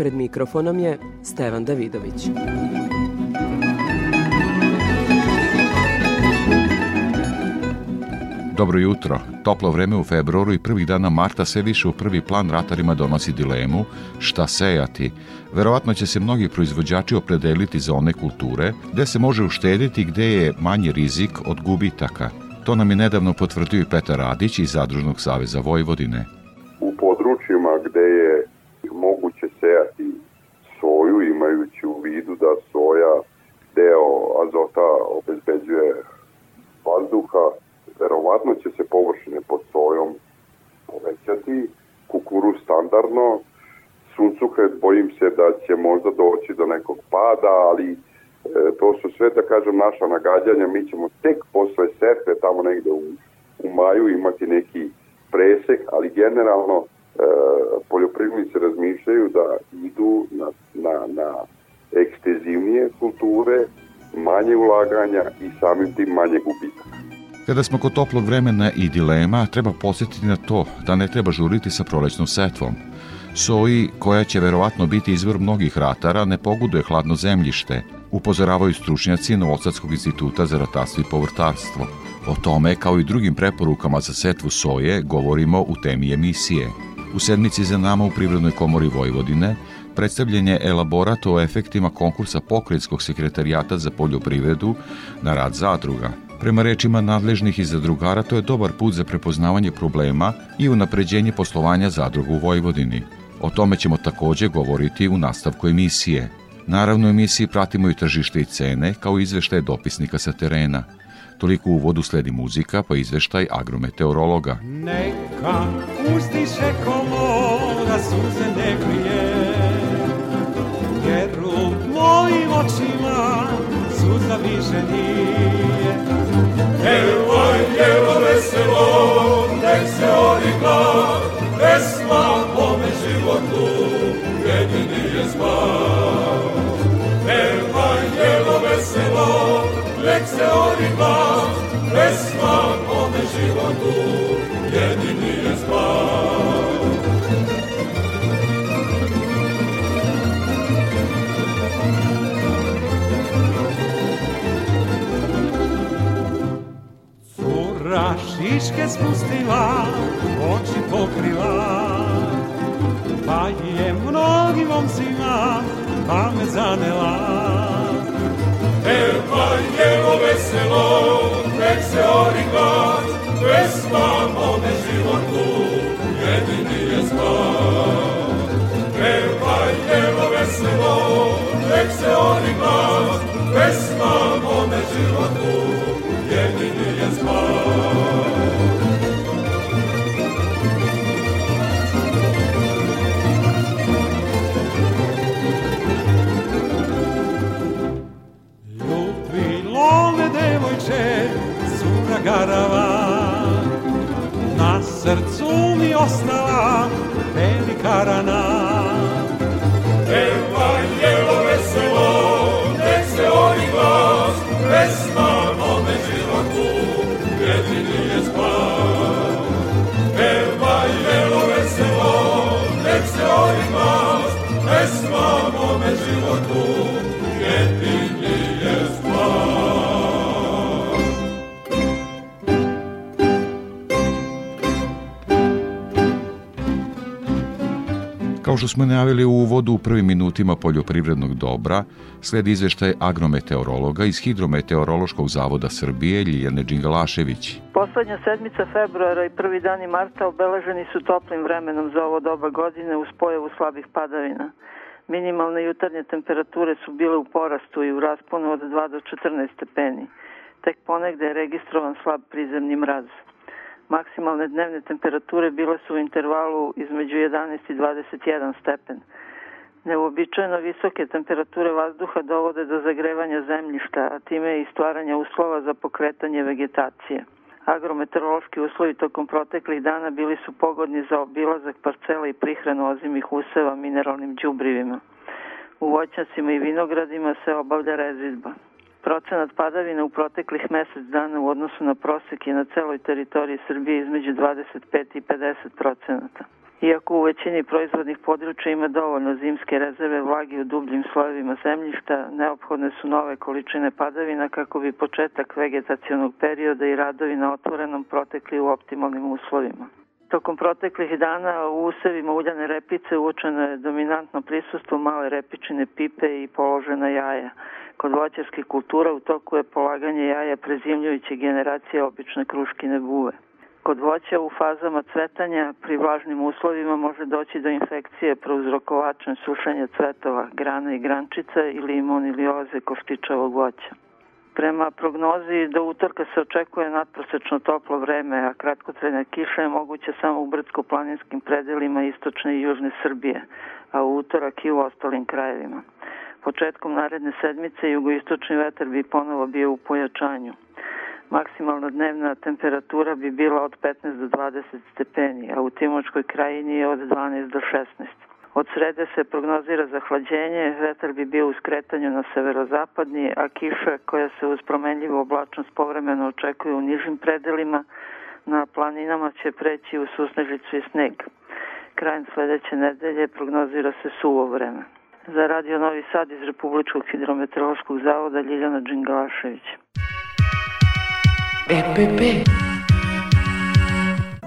Pred mikrofonom je Stevan Davidović. Dobro jutro. Toplo vreme u februaru i prvih dana marta sve više u prvi plan ratarima donosi dilemu šta sejati. Verovatno će se mnogi proizvođači opredeliti za one kulture gde se može uštediti gde je manji rizik od gubitaka. To nam je nedavno potvrdio i Petar Radić iz Zadružnog saveza Vojvodine. U područjima gde je moguće sejati soju imajući u vidu soja deo azota obezbeđuje vazduha, verovatno će se površine pod sojom povećati, kukuruz standardno, suncukret bojim se da će možda doći do nekog pada, ali e, to su sve, da kažem, naša nagađanja, mi ćemo tek posle setve, tamo negde u, u maju imati neki presek, ali generalno e, poljoprivrednici razmišljaju da idu na, na, na ekstenzivnije kulture, manje ulaganja i samim tim manje gubitaka. Kada smo kod toplog vremena i dilema, treba posjetiti na to da ne treba žuriti sa prolećnom setvom. Soji, koja će verovatno biti izvor mnogih ratara, ne pogoduje hladno zemljište, upozoravaju stručnjaci Novosadskog instituta za ratarstvo i povrtarstvo. O tome, kao i drugim preporukama za setvu soje, govorimo u temi emisije. U sedmici za nama u Privrednoj komori Vojvodine predstavljen je elaborat o efektima konkursa pokrenjskog sekretarijata za poljoprivredu na rad zadruga. Prema rečima nadležnih i zadrugara, to je dobar put za prepoznavanje problema i unapređenje poslovanja zadruga u Vojvodini. O tome ćemo takođe govoriti u nastavku emisije. Naravno, u emisiji pratimo i tržište i cene, kao izveštaje dopisnika sa terena. Toliko u uvodu sledi muzika, pa izveštaj agrometeorologa. Neka uzdiše komoda suze ne krije, očima suza više nije. Evo jelo veselo, nek se odigra, pesma mome životu, jedini je zbar. Evo jelo veselo, nek se odigra, pesma mome životu, šiške spustila, oči pokrila, pa je mnogim momcima pamet zanela. Evo jelo veselo, nek se odigra, pesma mome životu, jedini je zbar. Evo jelo veselo, nek se odigra, pesma mome životu, jedini je zbar. Smo najavili u uvodu u prvim minutima poljoprivrednog dobra, sledi izveštaj agrometeorologa iz Hidrometeorološkog zavoda Srbije Ljiljane Đingalašević. Poslednja sedmica februara i prvi dani marta obeleženi su toplim vremenom za ovo doba godine uz pojavu slabih padavina. Minimalne jutarnje temperature su bile u porastu i u rasponu od 2 do 14 stepeni. Tek ponegde je registrovan slab prizemni mraz. Maksimalne dnevne temperature bile su u intervalu između 11 i 21 stepen. Neobičajeno visoke temperature vazduha dovode do zagrevanja zemljišta, a time i stvaranja uslova za pokretanje vegetacije. Agrometeorološki uslovi tokom proteklih dana bili su pogodni za obilazak parcela i prihranu ozimih useva mineralnim đubrivima. U voćnjacima i vinogradima se obavlja rezidba. Procenat padavina u proteklih mesec dana u odnosu na prosek je na celoj teritoriji Srbije između 25 i 50 procenata. Iako u većini proizvodnih područja ima dovoljno zimske rezerve vlagi u dubljim slojevima zemljišta, neophodne su nove količine padavina kako bi početak vegetacionog perioda i radovi na otvorenom protekli u optimalnim uslovima. Tokom proteklih dana u usevima uljane repice uočeno je dominantno prisustvo male repičine pipe i položena jaja. Kod voćarskih kultura u toku je polaganje jaja prezimljujuće generacije obične kruškine buve. Kod voća u fazama cvetanja pri vlažnim uslovima može doći do infekcije prouzrokovačem sušenja cvetova, grana i grančica ili imonilioze koštičavog voća. Prema prognozi do utorka se očekuje nadprosečno toplo vreme, a kratkotrajna kiša je moguća samo u brdsko-planinskim predelima istočne i južne Srbije, a u utorak i u ostalim krajevima. Početkom naredne sedmice jugoistočni vetar bi ponovo bio u pojačanju. Maksimalna dnevna temperatura bi bila od 15 do 20 stepeni, a u Timočkoj krajini je od 12 do 16. Od srede se prognozira zahlađenje, vetar bi bio u skretanju na severozapadni, a kiša koja se uz promenljivu oblačnost povremeno očekuje u nižim predelima, na planinama će preći u susnežicu i sneg. Krajem sledeće nedelje prognozira se suvo vreme. Za Radio Novi Sad iz Republičkog hidrometeorološkog zavoda Ljiljana Đingalašević. EPP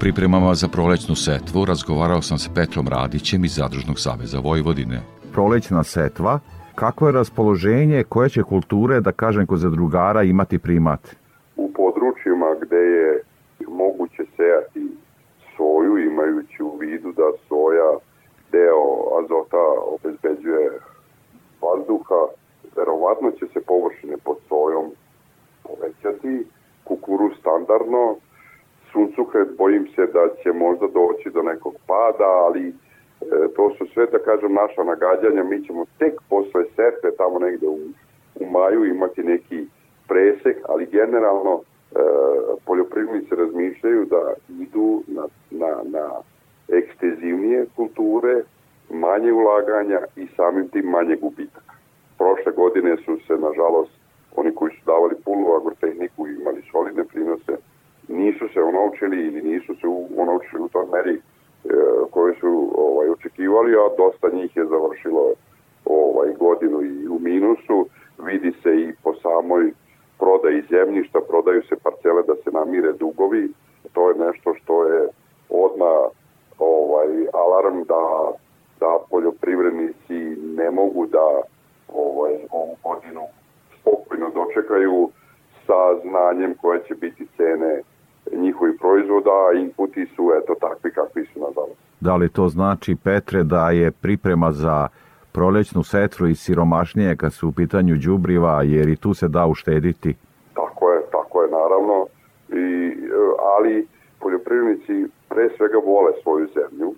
pripremama za prolećnu setvu razgovarao sam sa Petrom Radićem iz Zadružnog saveza Vojvodine. Prolećna setva, kako je raspoloženje, koje će kulture, da kažem, kod zadrugara imati primat? U područjima gde je moguće sejati soju, imajući u vidu da soja deo azota obezbeđuje vazduha, verovatno će se površine pod sojom povećati, kukuruz standardno, suncokret bojim se da će možda doći do nekog pada, ali e, to su sve, da kažem, naša nagađanja. Mi ćemo tek posle setve, tamo negde u, u maju, imati neki presek, ali generalno e, poljoprivrednici razmišljaju da idu na, na, na ekstenzivnije kulture, manje ulaganja i samim tim manje gubitaka. Prošle godine su se, nažalost, oni koji su davali punu agrotehniku imali solidne prinose, nisu se onovčili ili nisu se onovčili u toj meri e, koje su ovaj, očekivali, a dosta njih je završilo ovaj, godinu i u minusu. Vidi se i po samoj prodaji zemljišta, prodaju se parcele da se namire dugovi. To je nešto što je odma ovaj, alarm da, da poljoprivrednici ne mogu da ovaj, ovu godinu spokojno dočekaju sa znanjem koje će biti cene njihovih proizvoda, a inputi su eto takvi kakvi su nažalost. Da li to znači, Petre, da je priprema za prolećnu setru i siromašnije kad su u pitanju đubriva, jer i tu se da uštediti? Tako je, tako je naravno, I, ali poljoprivrednici pre svega vole svoju zemlju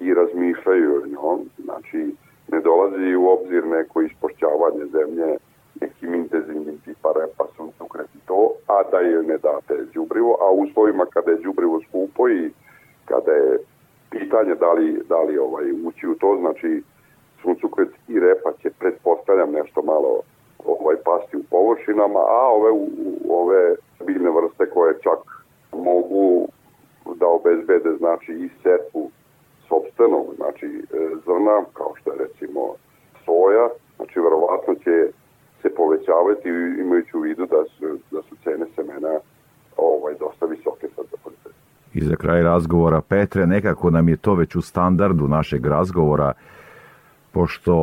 i razmišljaju o njom, znači ne dolazi u obzir neko ispošćavanje zemlje nekim intenzivnim tipa repa, suncokret i to, a da je ne date đubrivo, a u uslovima kada je đubrivo skupo i kada je pitanje da li, da li ovaj, ući u to, znači suncokret i repa će pretpostavljam nešto malo ovaj pasti u površinama, a ove ove biljne vrste koje čak mogu da obezbede znači i setvu sobstvenog, znači e, zrna, kao što je recimo soja, znači verovatno će povećavati imajući u vidu da su, da su cene semena ovaj, dosta visoke sad za poljoprivredu. I za kraj razgovora, Petre, nekako nam je to već u standardu našeg razgovora, pošto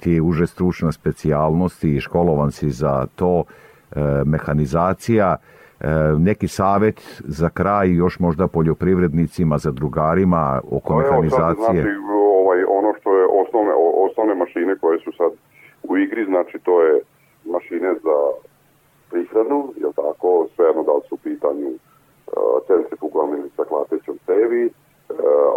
ti je uže stručna specijalnost i školovan si za to, e, mehanizacija, e, neki savet za kraj još možda poljoprivrednicima, za drugarima oko Pa evo sad, mehanizacije. znači, ovaj, ono što je osnovne, o- osnovne mašine koje su sad u igri, znači to je mašine za prihranu, jel tako, svejedno li su u pitanju centrifugalne ili sa klatećom cevi, e,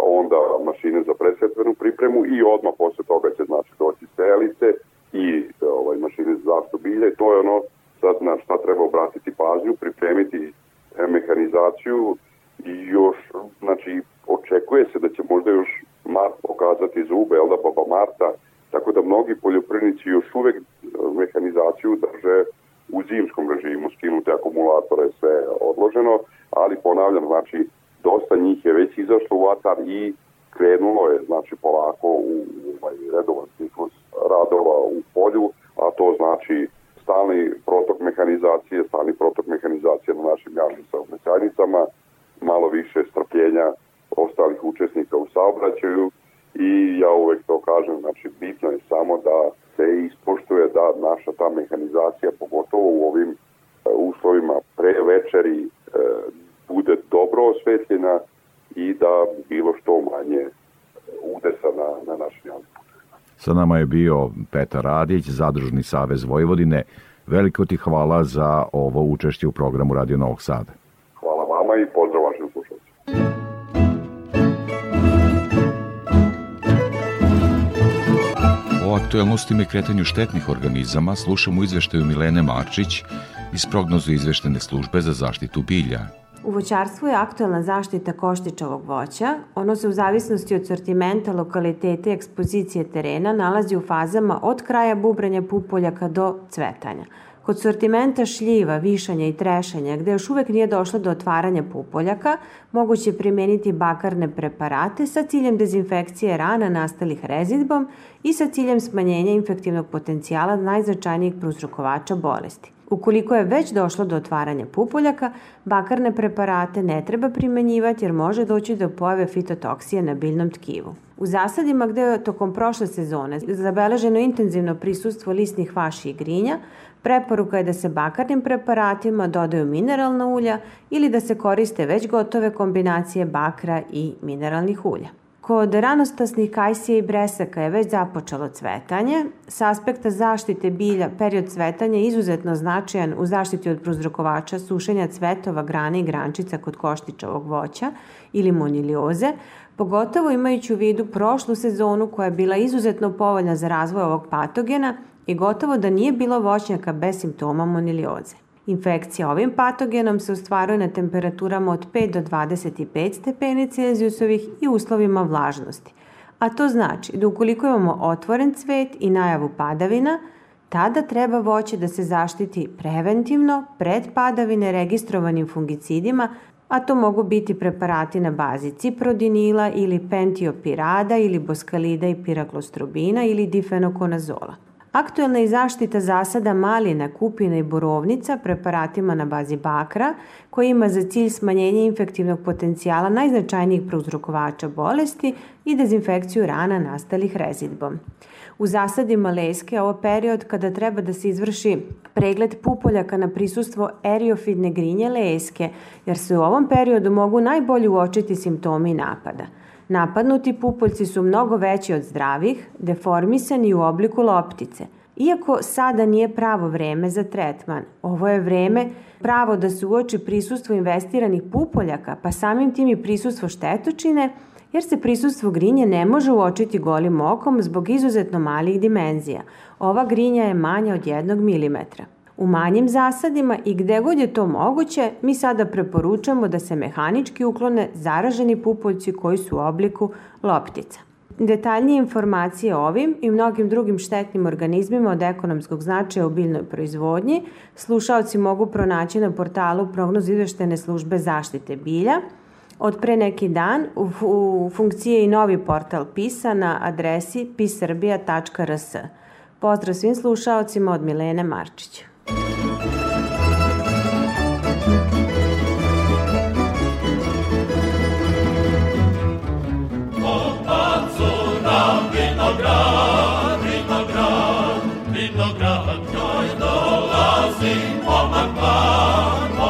onda mašine za presetvenu pripremu i odmah posle toga će znači doći selice i e, ovaj, mašine za zaštitu bilja i to je ono sad na šta treba obratiti pažnju, pripremiti e, mehanizaciju i još, znači, očekuje se da će možda još mart pokazati zube, jel da, baba Marta, tako da mnogi poljoprivrednici još uvek e, mehanizaciju drže u zimskom režimu, skinute akumulatore, sve odloženo, ali ponavljam, znači, dosta njih je već izašlo u atar i krenulo je, znači, polako u, ovaj redovan ciklus radova u polju, a to znači stalni protok mehanizacije, stalni protok mehanizacije na našim javnim saobraćajnicama, malo više strpljenja ostalih učesnika u saobraćaju i ja uvek to kažem, znači bitno je samo da se da naša ta mehanizacija, pogotovo u ovim e, uslovima pre večeri, e, bude dobro osvetljena i da bilo što manje udesa na, na našim javnim Sa nama je bio Petar Radić, Zadružni savez Vojvodine. Veliko ti hvala za ovo učešće u programu Radio Novog Sada. Aktuelnostima i kretanju štetnih organizama slušamo izveštaju Milene Marčić iz prognozu izveštene službe za zaštitu bilja. U voćarstvu je aktuelna zaštita koštičavog voća. Ono se u zavisnosti od sortimenta, lokalitete i ekspozicije terena nalazi u fazama od kraja bubranja pupoljaka do cvetanja. Kod sortimenta šljiva, višanja i trešanja, gde još uvek nije došlo do otvaranja pupoljaka, moguće je primeniti bakarne preparate sa ciljem dezinfekcije rana nastalih rezidbom i sa ciljem smanjenja infektivnog potencijala najznačajnijih prouzrokovača bolesti. Ukoliko je već došlo do otvaranja pupoljaka, bakarne preparate ne treba primenjivati jer može doći do pojave fitotoksije na biljnom tkivu. U zasadima gde je tokom prošle sezone zabeleženo intenzivno prisustvo lisnih vaši i grinja, preporuka je da se bakarnim preparatima dodaju mineralna ulja ili da se koriste već gotove kombinacije bakra i mineralnih ulja. Kod ranostasnih kajsija i bresaka je već započelo cvetanje. Sa aspekta zaštite bilja, period cvetanja je izuzetno značajan u zaštiti od prouzrokovača sušenja cvetova, grane i grančica kod koštičavog voća ili monilioze, pogotovo imajući u vidu prošlu sezonu koja je bila izuzetno povoljna za razvoj ovog patogena i gotovo da nije bilo voćnjaka bez simptoma monilioze. Infekcija ovim patogenom se ostvaruje na temperaturama od 5 do 25 stepeni Celzijusovih i uslovima vlažnosti. A to znači da ukoliko imamo otvoren cvet i najavu padavina, tada treba voće da se zaštiti preventivno pred padavine registrovanim fungicidima, a to mogu biti preparati na bazi ciprodinila ili pentiopirada ili boskalida i piraklostrobina ili difenokonazola. Aktuelna je zaštita zasada malina, kupina i borovnica preparatima na bazi bakra, koji ima za cilj smanjenje infektivnog potencijala najznačajnijih prouzrokovača bolesti i dezinfekciju rana nastalih rezidbom. U zasadima leske ovo period kada treba da se izvrši pregled pupoljaka na prisustvo eriofidne grinje leske, jer se u ovom periodu mogu najbolje uočiti simptomi napada – Napadnuti pupoljci su mnogo veći od zdravih, deformisani u obliku loptice. Iako sada nije pravo vreme za tretman, ovo je vreme pravo da se uoči prisustvo investiranih pupoljaka, pa samim tim i prisustvo štetočine, jer se prisustvo grinje ne može uočiti golim okom zbog izuzetno malih dimenzija. Ova grinja je manja od 1 mm. U manjim zasadima i gde god je to moguće, mi sada preporučamo da se mehanički uklone zaraženi pupoljci koji su u obliku loptica. Detaljnije informacije o ovim i mnogim drugim štetnim organizmima od ekonomskog značaja u biljnoj proizvodnji slušaoci mogu pronaći na portalu prognoz izveštene službe zaštite bilja. Od pre neki dan u, u funkciji je i novi portal PISA na adresi pisrbija.rs. Pozdrav svim slušaocima od Milene Marčića. Im lo the goy do for my makbar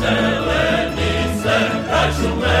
Zeleni se kraj šume,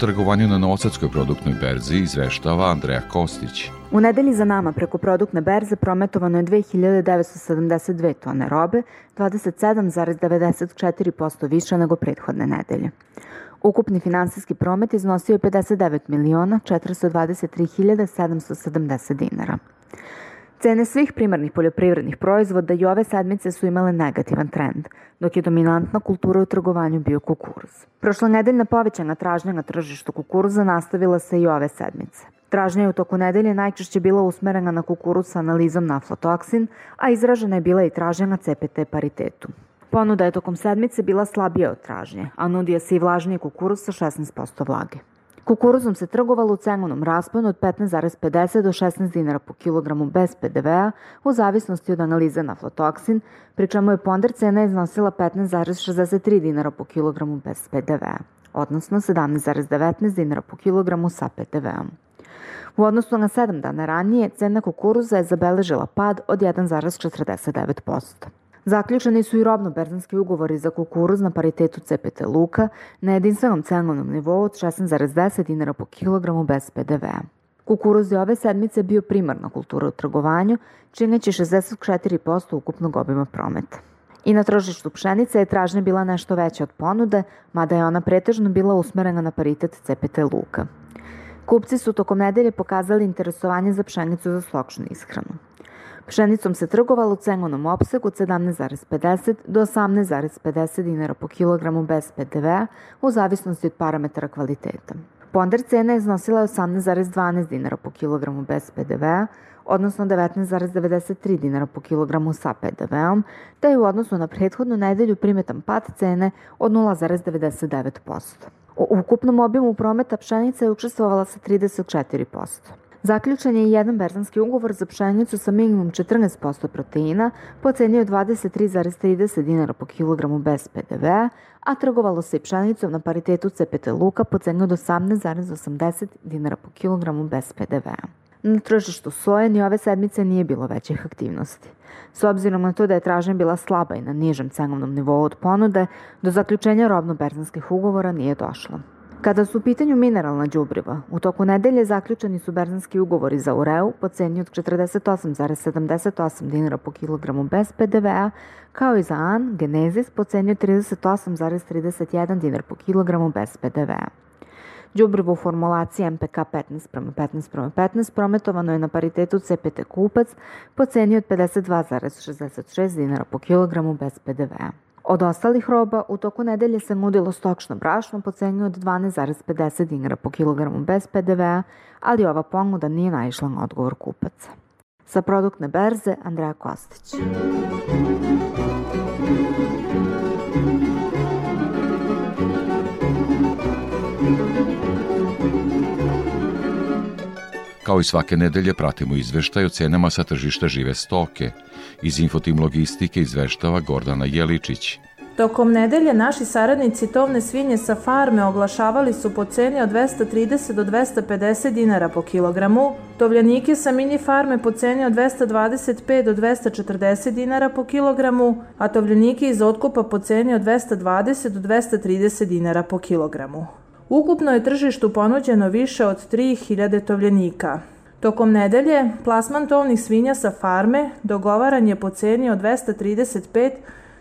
trgovanju na Novosadskoj produktnoj berzi izveštava Andreja Kostić. U nedelji za nama preko produktne berze prometovano je 2972 tone robe, 27,94% više nego prethodne nedelje. Ukupni finansijski promet iznosio je 59 miliona 423.770 dinara. Cene svih primarnih poljoprivrednih proizvoda i ove sedmice su imale negativan trend, dok je dominantna kultura u trgovanju bio kukuruz. Prošla nedeljna povećana tražnja na tržištu kukuruza nastavila se i ove sedmice. Tražnja je u toku nedelje najčešće bila usmerena na kukuruz sa analizom na aflatoksin, a izražena je bila i tražnja na CPT paritetu. Ponuda je tokom sedmice bila slabija od tražnje, a nudio se i vlažniji kukuruz sa 16% vlage. Kukuruzom se trgovalo u cenovnom rasponu od 15,50 do 16 dinara po kilogramu bez PDV-a u zavisnosti od analize na aflatoksin, pri čemu je ponder cena iznosila 15,63 dinara po kilogramu bez PDV-a, odnosno 17,19 dinara po kilogramu sa PDV-om. U odnosu na 7 dana ranije, cena kukuruza je zabeležila pad od 1,49%. Zaključeni su i robno-berzanski ugovori za kukuruz na paritetu CPT Luka na jedinstvenom cenovnom nivou od 16,10 dinara po kilogramu bez PDV-a. Kukuruz je ove sedmice bio primarna kultura u trgovanju, čineći 64% ukupnog obima prometa. I na tržištu pšenice je tražnja bila nešto veća od ponude, mada je ona pretežno bila usmerena na paritet CPT Luka. Kupci su tokom nedelje pokazali interesovanje za pšenicu za slokšnu ishranu. Pšenicom se trgovalo u cenovnom opsegu od 17,50 do 18,50 dinara po kilogramu bez PDV-a u zavisnosti od parametara kvaliteta. Ponder cena je iznosila 18,12 dinara po kilogramu bez PDV-a, odnosno 19,93 dinara po kilogramu sa PDV-om, te je u odnosu na prethodnu nedelju primetan pad cene od 0,99%. U ukupnom obimu prometa pšenica je učestvovala sa 34%. Zaključen je jedan berzanski ugovor za pšenicu sa minimum 14% proteina po ceni od 23,30 dinara po kilogramu bez PDV-a, a trgovalo se i pšenicom na paritetu CPT Luka po ceni od 18,80 dinara po kilogramu bez PDV-a. Na tržištu soje ni ove sedmice nije bilo većih aktivnosti. S obzirom na to da je tražnja bila slaba i na nižem cenovnom nivou od ponude, do zaključenja robno-berzanskih ugovora nije došlo. Kada su u pitanju mineralna đubriva, u toku nedelje zaključeni su berzanski ugovori za ureu po ceni od 48,78 dinara po kilogramu bez PDV-a, kao i za an, genezis po ceni od 38,31 dinar po kilogramu bez PDV-a. Đubrivo u formulaciji MPK 15 prema 15 prema 15 prometovano je na paritetu CPT kupac po ceni od 52,66 dinara po kilogramu bez PDV-a. Od ostalih roba u toku nedelje se nudilo stokšno brašno po ceni od 12,50 dinara po kilogramu bez PDV-a, ali ova ponuda nije naišla na odgovor kupaca. Sa produktne berze Andreja Kostić. Kao i svake nedelje pratimo izveštaj o cenama sa tržišta žive stoke. Iz Infotim Logistike izveštava Gordana Jeličić. Tokom nedelje naši saradnici tovne svinje sa farme oglašavali su po ceni od 230 do 250 dinara po kilogramu, tovljanike sa mini farme po ceni od 225 do 240 dinara po kilogramu, a tovljanike iz otkupa po ceni od 220 do 230 dinara po kilogramu. Ukupno je tržištu ponuđeno više od 3000 tovljenika. Tokom nedelje, plasman tovnih svinja sa farme dogovaran je po ceni od 235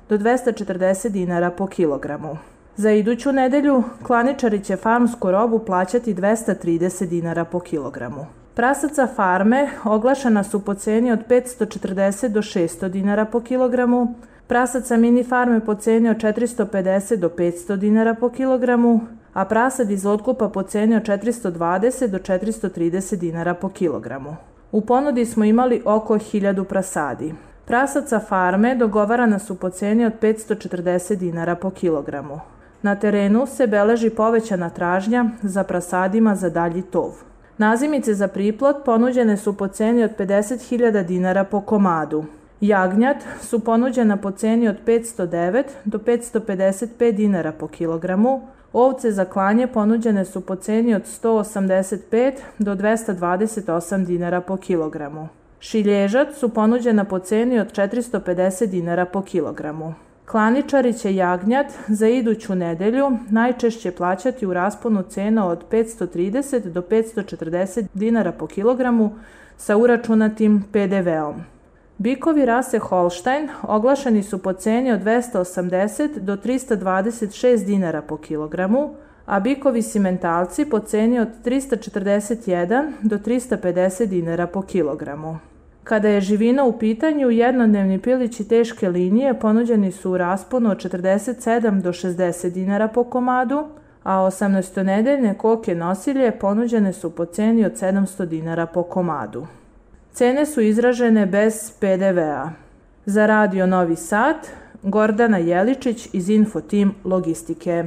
do 240 dinara po kilogramu. Za iduću nedelju klaničari će farmsku robu plaćati 230 dinara po kilogramu. Prasaca farme oglašena su po ceni od 540 do 600 dinara po kilogramu, prasaca mini farme po ceni od 450 do 500 dinara po kilogramu, a prasad iz otkupa po ceni od 420 do 430 dinara po kilogramu. U ponudi smo imali oko 1000 prasadi. Prasaca farme dogovarana su po ceni od 540 dinara po kilogramu. Na terenu se beleži povećana tražnja za prasadima za dalji tov. Nazimice za priplot ponuđene su po ceni od 50.000 dinara po komadu. Jagnjat su ponuđena po ceni od 509 do 555 dinara po kilogramu, Ovce za klanje ponuđene su po ceni od 185 do 228 dinara po kilogramu. Šilježac su ponuđena po ceni od 450 dinara po kilogramu. Klaničari će jagnjat za iduću nedelju najčešće plaćati u rasponu cena od 530 do 540 dinara po kilogramu sa uračunatim PDV-om. Bikovi rase Holstein oglašeni su po ceni od 280 do 326 dinara po kilogramu, a bikovi simentalci po ceni od 341 do 350 dinara po kilogramu. Kada je živina u pitanju, jednodnevni pilići teške linije ponuđeni su u rasponu od 47 do 60 dinara po komadu, a 18-nedeljne koke nosilje ponuđene su po ceni od 700 dinara po komadu. Cene su izražene bez PDV-a. Za Radio Novi Sad, Gordana Jeličić iz Infotim Logistike.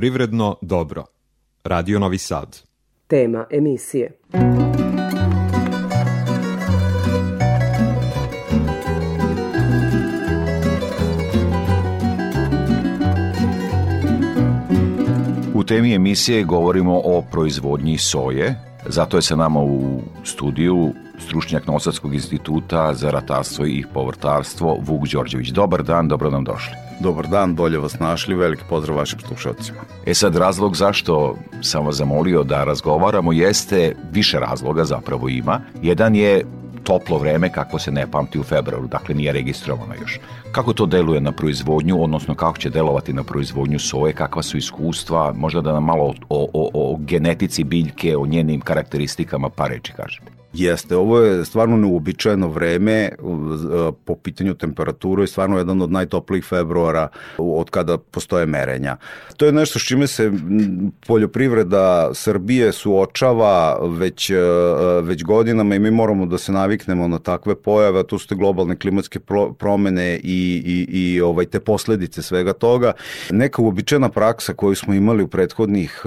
Poljoprivredno dobro. Radio Novi Sad. Tema emisije. U temi emisije govorimo o proizvodnji soje, zato je sa nama u studiju stručnjak Novosadskog instituta za ratarstvo i povrtarstvo Vuk Đorđević. Dobar dan, dobro nam došli. Dobar dan, bolje vas našli, veliki pozdrav vašim slušalcima. E sad, razlog zašto sam vas zamolio da razgovaramo jeste, više razloga zapravo ima. Jedan je toplo vreme kako se ne pamti u februaru, dakle nije registrovano još. Kako to deluje na proizvodnju, odnosno kako će delovati na proizvodnju soje, kakva su iskustva, možda da nam malo o, o, o genetici biljke, o njenim karakteristikama pa reči kažete. Jeste, ovo je stvarno neuobičajeno vreme po pitanju temperature i stvarno jedan od najtoplijih februara od kada postoje merenja. To je nešto s čime se poljoprivreda Srbije suočava već, već godinama i mi moramo da se naviknemo na takve pojave, a to su te globalne klimatske promene i, i, i ovaj, te posledice svega toga. Neka uobičajena praksa koju smo imali u prethodnih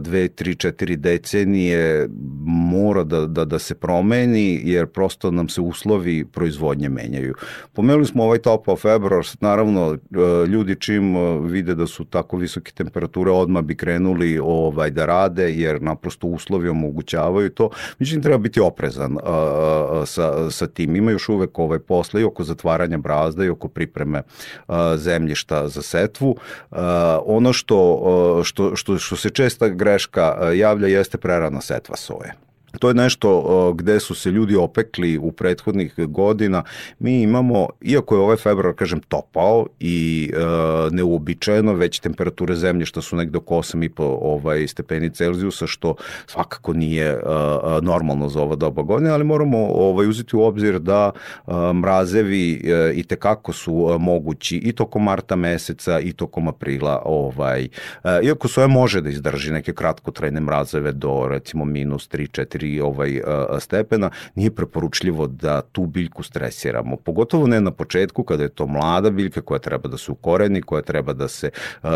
dve, tri, četiri decenije mora da, da, da se promeni, jer prosto nam se uslovi proizvodnje menjaju. Pomenuli smo ovaj topao februar, naravno e, ljudi čim e, vide da su tako visoke temperature, odmah bi krenuli ovaj, da rade, jer naprosto uslovi omogućavaju to. Međutim, treba biti oprezan a, e, sa, sa tim. Ima još uvek ovaj posle i oko zatvaranja brazda i oko pripreme a, zemljišta za setvu. A, ono što, što, što, što se česta greška javlja jeste prerana setva soje. To je nešto gde su se ljudi opekli u prethodnih godina. Mi imamo, iako je ovaj februar, kažem, topao i e, neuobičajeno, već temperature zemljišta su negde oko 8,5 ovaj, stepeni Celzijusa, što svakako nije e, normalno za ova doba godine, ali moramo ovaj, uzeti u obzir da e, mrazevi e, i tekako su e, mogući i tokom marta meseca i tokom aprila. Ovaj, e, iako svoje može da izdrži neke kratkotrajne mrazeve do recimo minus 3, 4 4 ovaj, stepena, nije preporučljivo da tu biljku stresiramo. Pogotovo ne na početku kada je to mlada biljka koja treba da se ukoreni, koja treba da se,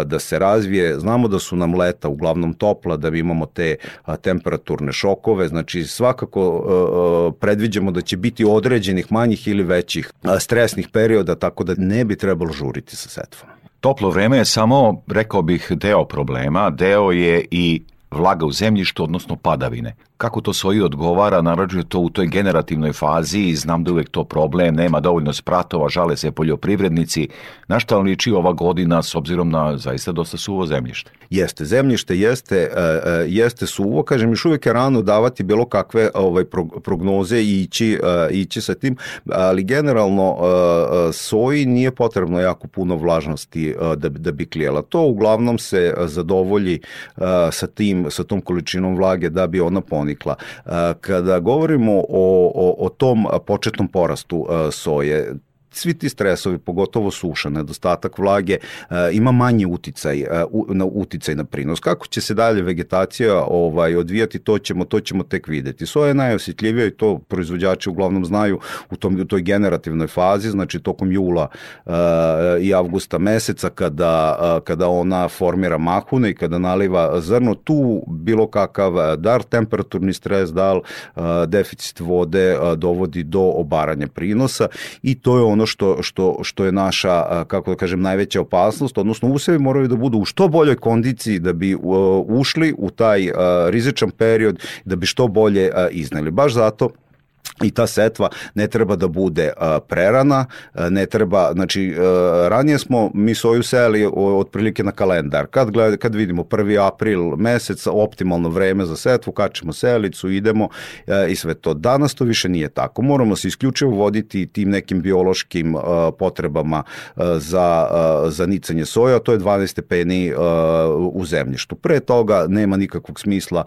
da se razvije. Znamo da su nam leta uglavnom topla, da imamo te temperaturne šokove, znači svakako predviđamo da će biti određenih manjih ili većih stresnih perioda, tako da ne bi trebalo žuriti sa setvom. Toplo vreme je samo, rekao bih, deo problema, deo je i vlaga u zemljištu, odnosno padavine kako to svoji odgovara, naročito to u toj generativnoj fazi i znam da uvek to problem, nema dovoljno spratova, žale se poljoprivrednici. Na šta vam liči ova godina s obzirom na zaista dosta suvo zemljište? Jeste, zemljište jeste, e, e, jeste suvo, kažem, još uvek je rano davati bilo kakve ovaj, prognoze i ići, e, ići sa tim, ali generalno soji nije potrebno jako puno vlažnosti da, da bi klijela. To uglavnom se zadovolji sa tim, sa tom količinom vlage da bi ona ponikla. Kada govorimo o, o, o tom početnom porastu soje, svi ti stresovi, pogotovo suša, nedostatak vlage, uh, ima manji uticaj, uh, na uticaj na prinos. Kako će se dalje vegetacija ovaj odvijati, to ćemo to ćemo tek videti. Soja je najosjetljivija i to proizvođači uglavnom znaju u tom u toj generativnoj fazi, znači tokom jula uh, i avgusta meseca kada kada ona formira mahune i kada naliva zrno, tu bilo kakav dar temperaturni stres, dal deficit vode dovodi do obaranja prinosa i to je ono ono što, što, što je naša, kako da kažem, najveća opasnost, odnosno usevi moraju da budu u što boljoj kondiciji da bi ušli u taj rizičan period, da bi što bolje izneli. Baš zato i ta setva ne treba da bude prerana, ne treba, znači ranije smo mi soju sejali otprilike na kalendar. Kad gled, kad vidimo 1. april mesec, optimalno vreme za setvu, kačemo sejalicu, idemo i sve to. Danas to više nije tako. Moramo se isključivo voditi tim nekim biološkim potrebama za za nicanje soja, to je 12 stepeni u zemljištu. Pre toga nema nikakvog smisla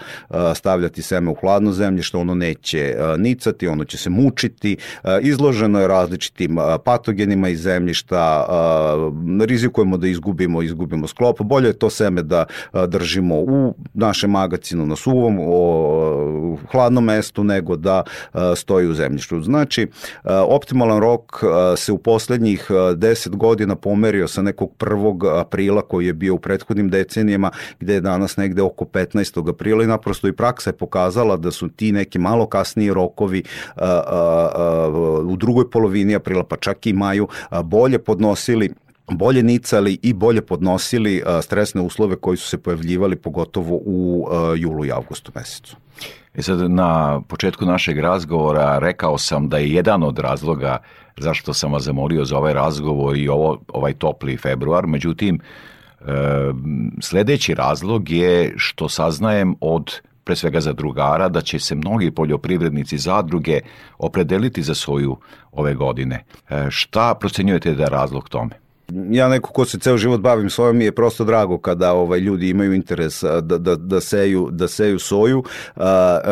stavljati seme u hladno zemljište, ono neće nicati, ono će se mučiti, izloženo je različitim patogenima iz zemljišta, rizikujemo da izgubimo, izgubimo sklop, bolje je to seme da držimo u našem magacinu na suvom, o, hladnom mestu nego da stoji u zemljištu. Znači, optimalan rok se u poslednjih 10 godina pomerio sa nekog 1. aprila koji je bio u prethodnim decenijama, gde je danas negde oko 15. aprila i naprosto i praksa je pokazala da su ti neki malo kasniji rokovi u drugoj polovini aprila, pa čak i maju, bolje podnosili bolje nicali i bolje podnosili stresne uslove koji su se pojavljivali pogotovo u julu i avgustu mesecu. E sad, na početku našeg razgovora rekao sam da je jedan od razloga zašto sam vas zamolio za ovaj razgovor i ovo, ovaj topli februar, međutim, e, sledeći razlog je što saznajem od pre svega za drugara, da će se mnogi poljoprivrednici zadruge opredeliti za svoju ove godine. E, šta procenjujete da je razlog tome? Ja neko ko se ceo život bavim sojom mi je prosto drago kada ovaj ljudi imaju interes da, da, da, seju, da seju soju.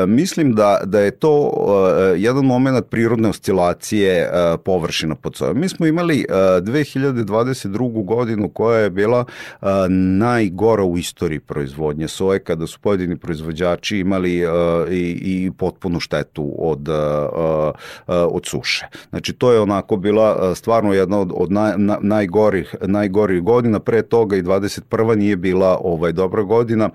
mislim da, da je to jedan moment prirodne oscilacije površina pod sojom. Mi smo imali 2022. godinu koja je bila najgora u istoriji proizvodnje soje kada su pojedini proizvođači imali i, i potpunu štetu od, od suše. Znači to je onako bila stvarno jedna od, od naj, najgorih, najgorih godina, pre toga i 21. nije bila ovaj dobra godina.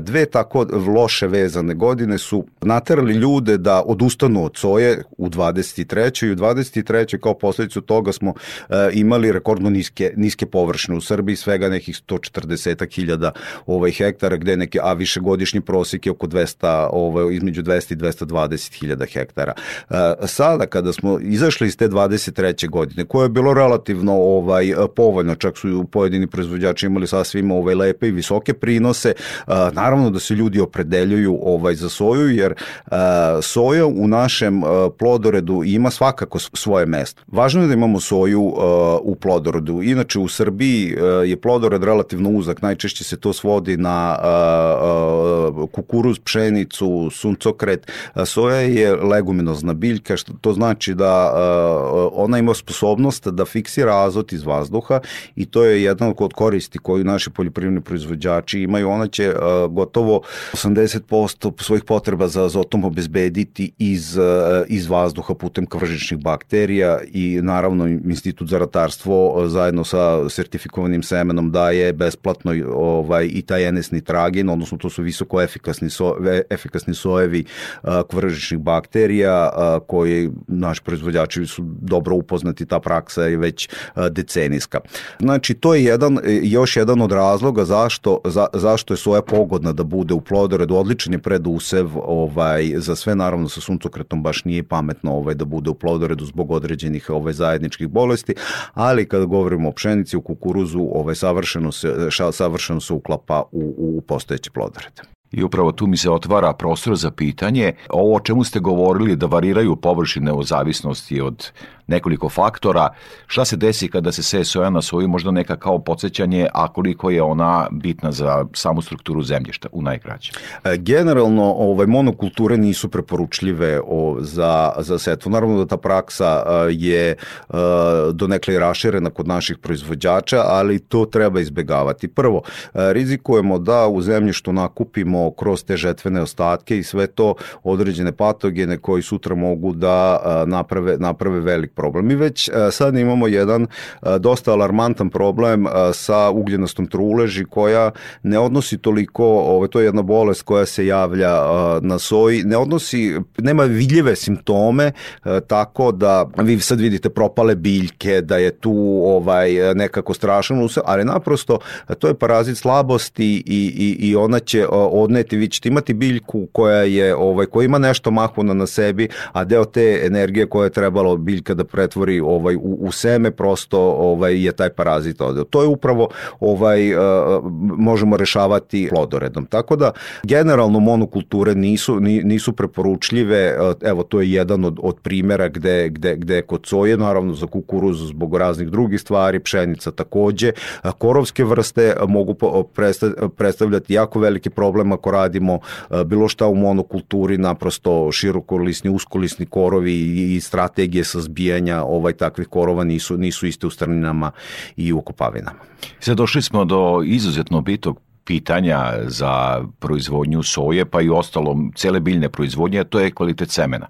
Dve tako loše vezane godine su naterali ljude da odustanu od soje u 23. i u 23. kao posljedicu toga smo imali rekordno niske, niske površine u Srbiji, svega nekih 140.000 ovaj, hektara, gde neke, a višegodišnji prosjek je oko 200, ovaj, između 200 i 220.000 hektara. Sada, kada smo izašli iz te 23. godine, koje je bilo relativno ovaj povoljno, čak su pojedini proizvođači imali sasvim ovaj lepe i visoke prinose. Naravno da se ljudi opredeljuju ovaj za soju jer soja u našem plodoredu ima svakako svoje mesto. Važno je da imamo soju u plodoredu. Inače u Srbiji je plodored relativno uzak, najčešće se to svodi na kukuruz, pšenicu, suncokret. Soja je leguminozna biljka, što to znači da ona ima sposobnost da fiksira azot iz vazduha i to je jedan od koristi koju naši poljoprivredni proizvođači imaju. Ona će gotovo 80% svojih potreba za azotom obezbediti iz, iz vazduha putem kvržičnih bakterija i naravno Institut za ratarstvo zajedno sa sertifikovanim semenom daje besplatno ovaj, i taj NS nitragin, odnosno to su visoko efikasni, so, efikasni sojevi kvržičnih bakterija koji naši proizvođači su dobro upoznati, ta praksa je već decenijska. Znači, to je jedan, e, još jedan od razloga zašto, za, zašto je soja pogodna da bude u plodoredu, odličan je predusev ovaj, za sve, naravno sa suncokretom baš nije pametno ovaj, da bude u plodoredu zbog određenih ovaj, zajedničkih bolesti, ali kada govorimo o pšenici, u kukuruzu, ovaj, savršeno, se, savršeno se uklapa u, u postojeće plodorede. I upravo tu mi se otvara prostor za pitanje. Ovo o čemu ste govorili da variraju površine u zavisnosti od nekoliko faktora. Šta se desi kada se seje soja na soju, možda neka kao podsjećanje, a koliko je ona bitna za samu strukturu zemljišta u najkraćem? E, generalno, ovaj, monokulture nisu preporučljive o, za, za setvu. Naravno da ta praksa e, je e, donekle raširena kod naših proizvođača, ali to treba izbegavati. Prvo, rizikujemo da u zemljištu nakupimo kroz te žetvene ostatke i sve to određene patogene koji sutra mogu da naprave, naprave velik problem. Mi već sad imamo jedan dosta alarmantan problem sa ugljenastom truleži koja ne odnosi toliko, ovo, to je jedna bolest koja se javlja na soji, ne odnosi, nema vidljive simptome tako da vi sad vidite propale biljke, da je tu ovaj nekako strašan ali naprosto to je parazit slabosti i, i, i ona će odneti, vi ćete imati biljku koja je ovaj koja ima nešto mahuna na sebi, a deo te energije koja je trebalo biljka da pretvori ovaj u, u seme prosto ovaj je taj parazit odeo. To je upravo ovaj uh, možemo rešavati plodoredom. Tako da generalno monokulture nisu nisu preporučljive. Uh, evo to je jedan od od primera gde gde gde kod soje naravno za kukuruz zbog raznih drugih stvari, pšenica takođe. Uh, korovske vrste mogu predstavljati jako veliki problem ako radimo bilo šta u monokulturi, naprosto širokolisni, uskolisni korovi i strategije sa zbijanja ovaj takvih korova nisu, nisu iste u strninama i u kopavinama. Sad došli smo do izuzetno bitog pitanja za proizvodnju soje, pa i ostalo cele biljne proizvodnje, to je kvalitet semena.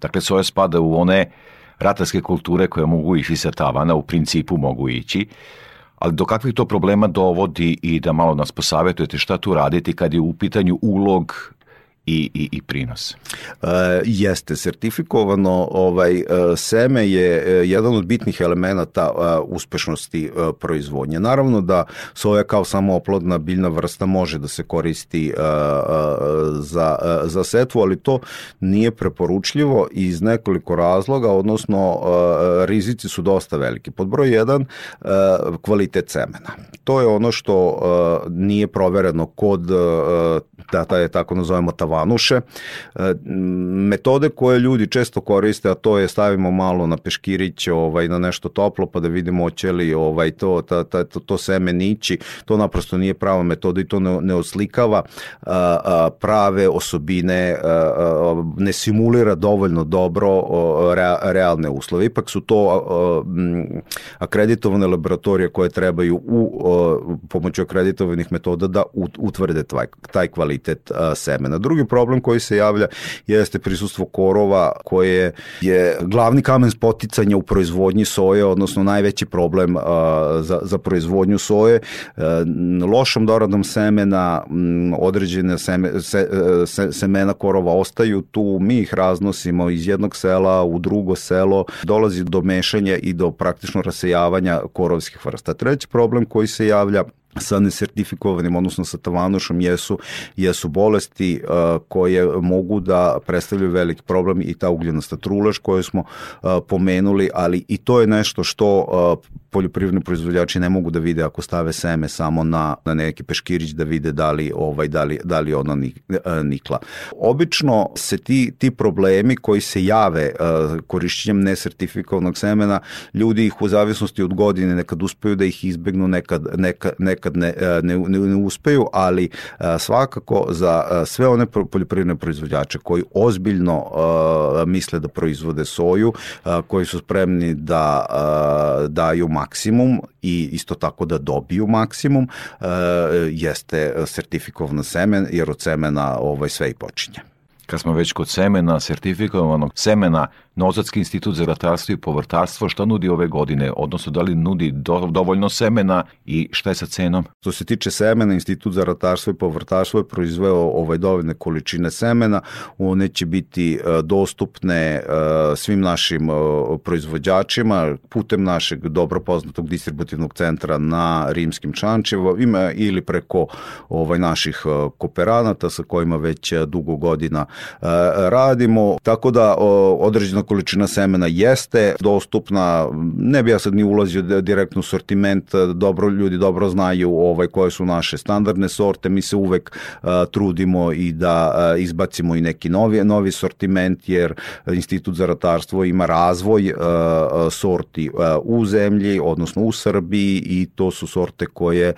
Dakle, soja spada u one ratarske kulture koje mogu ići sa tavana, u principu mogu ići, ali do kakvih to problema dovodi i da malo nas posavetujete šta tu raditi kad je u pitanju ulog i, i, i prinos? E, jeste, sertifikovano ovaj, e, seme je e, jedan od bitnih elemenata e, uspešnosti proizvodnje. Naravno da soja kao samooplodna biljna vrsta može da se koristi za, za setvu, ali to nije preporučljivo iz nekoliko razloga, odnosno rizici su dosta veliki. Pod broj 1, kvalitet semena. To je ono što nije provereno kod da, da je tako nazovemo tavanuše. Metode koje ljudi često koriste, a to je stavimo malo na peškirić, ovaj, na nešto toplo pa da vidimo hoće li ovaj, to, ta, ta, to, to seme nići, to naprosto nije prava metoda i to ne, ne oslikava a, a, prave osobine, a, a, ne simulira dovoljno dobro a, rea, realne uslove. Ipak su to a, akreditovane laboratorije koje trebaju u a, pomoću akreditovanih metoda da utvrde taj, taj kvalitet a, semena. Drugi problem koji se javlja jeste prisustvo korova koje je glavni kamen spoticanja u proizvodnji soje, odnosno najveći problem za, za proizvodnju soje. A, lošom doradom semena određene seme, se, se, semena korova ostaju tu, mi ih raznosimo iz jednog sela u drugo selo, dolazi do mešanja i do praktično rasejavanja korovskih vrsta. Treći problem koji se javlja sa nesertifikovanim, odnosno sa tavanušom, jesu, jesu bolesti uh, koje mogu da predstavljaju veliki problem i ta ugljenasta trulež koju smo uh, pomenuli, ali i to je nešto što uh, poljoprivredni proizvođači ne mogu da vide ako stave seme samo na, na neki peškirić da vide da li, ovaj, da li, da li ona nikla. Obično se ti, ti problemi koji se jave korišćenjem nesertifikovanog semena, ljudi ih u zavisnosti od godine nekad uspeju da ih izbegnu, nekad, nekad, nekad nekad ne, e, ne, ne, ne uspeju, ali e, svakako za e, sve one poljoprivredne proizvođače koji ozbiljno misle da proizvode soju, koji su spremni da daju maksimum i isto tako da dobiju maksimum, jeste sertifikovano semen, jer od semena ovaj, sve i počinje. Kad smo već kod semena, sertifikovanog semena, Nozatski institut za ratarstvo i povrtarstvo šta nudi ove godine, odnosno da li nudi do, dovoljno semena i šta je sa cenom? Što se tiče semena, institut za ratarstvo i povrtarstvo je proizveo ovaj dovoljne količine semena, one će biti e, dostupne e, svim našim e, proizvođačima putem našeg dobro poznatog distributivnog centra na Rimskim Čančevima ili preko ovaj naših kooperanata sa kojima već dugo godina radimo, tako da određeno određena količina semena jeste dostupna, ne bi ja sad ni ulazio direktno u sortiment, dobro, ljudi dobro znaju ovaj, koje su naše standardne sorte, mi se uvek uh, trudimo i da uh, izbacimo i neki novi, novi sortiment, jer Institut za ratarstvo ima razvoj uh, sorti u zemlji, odnosno u Srbiji i to su sorte koje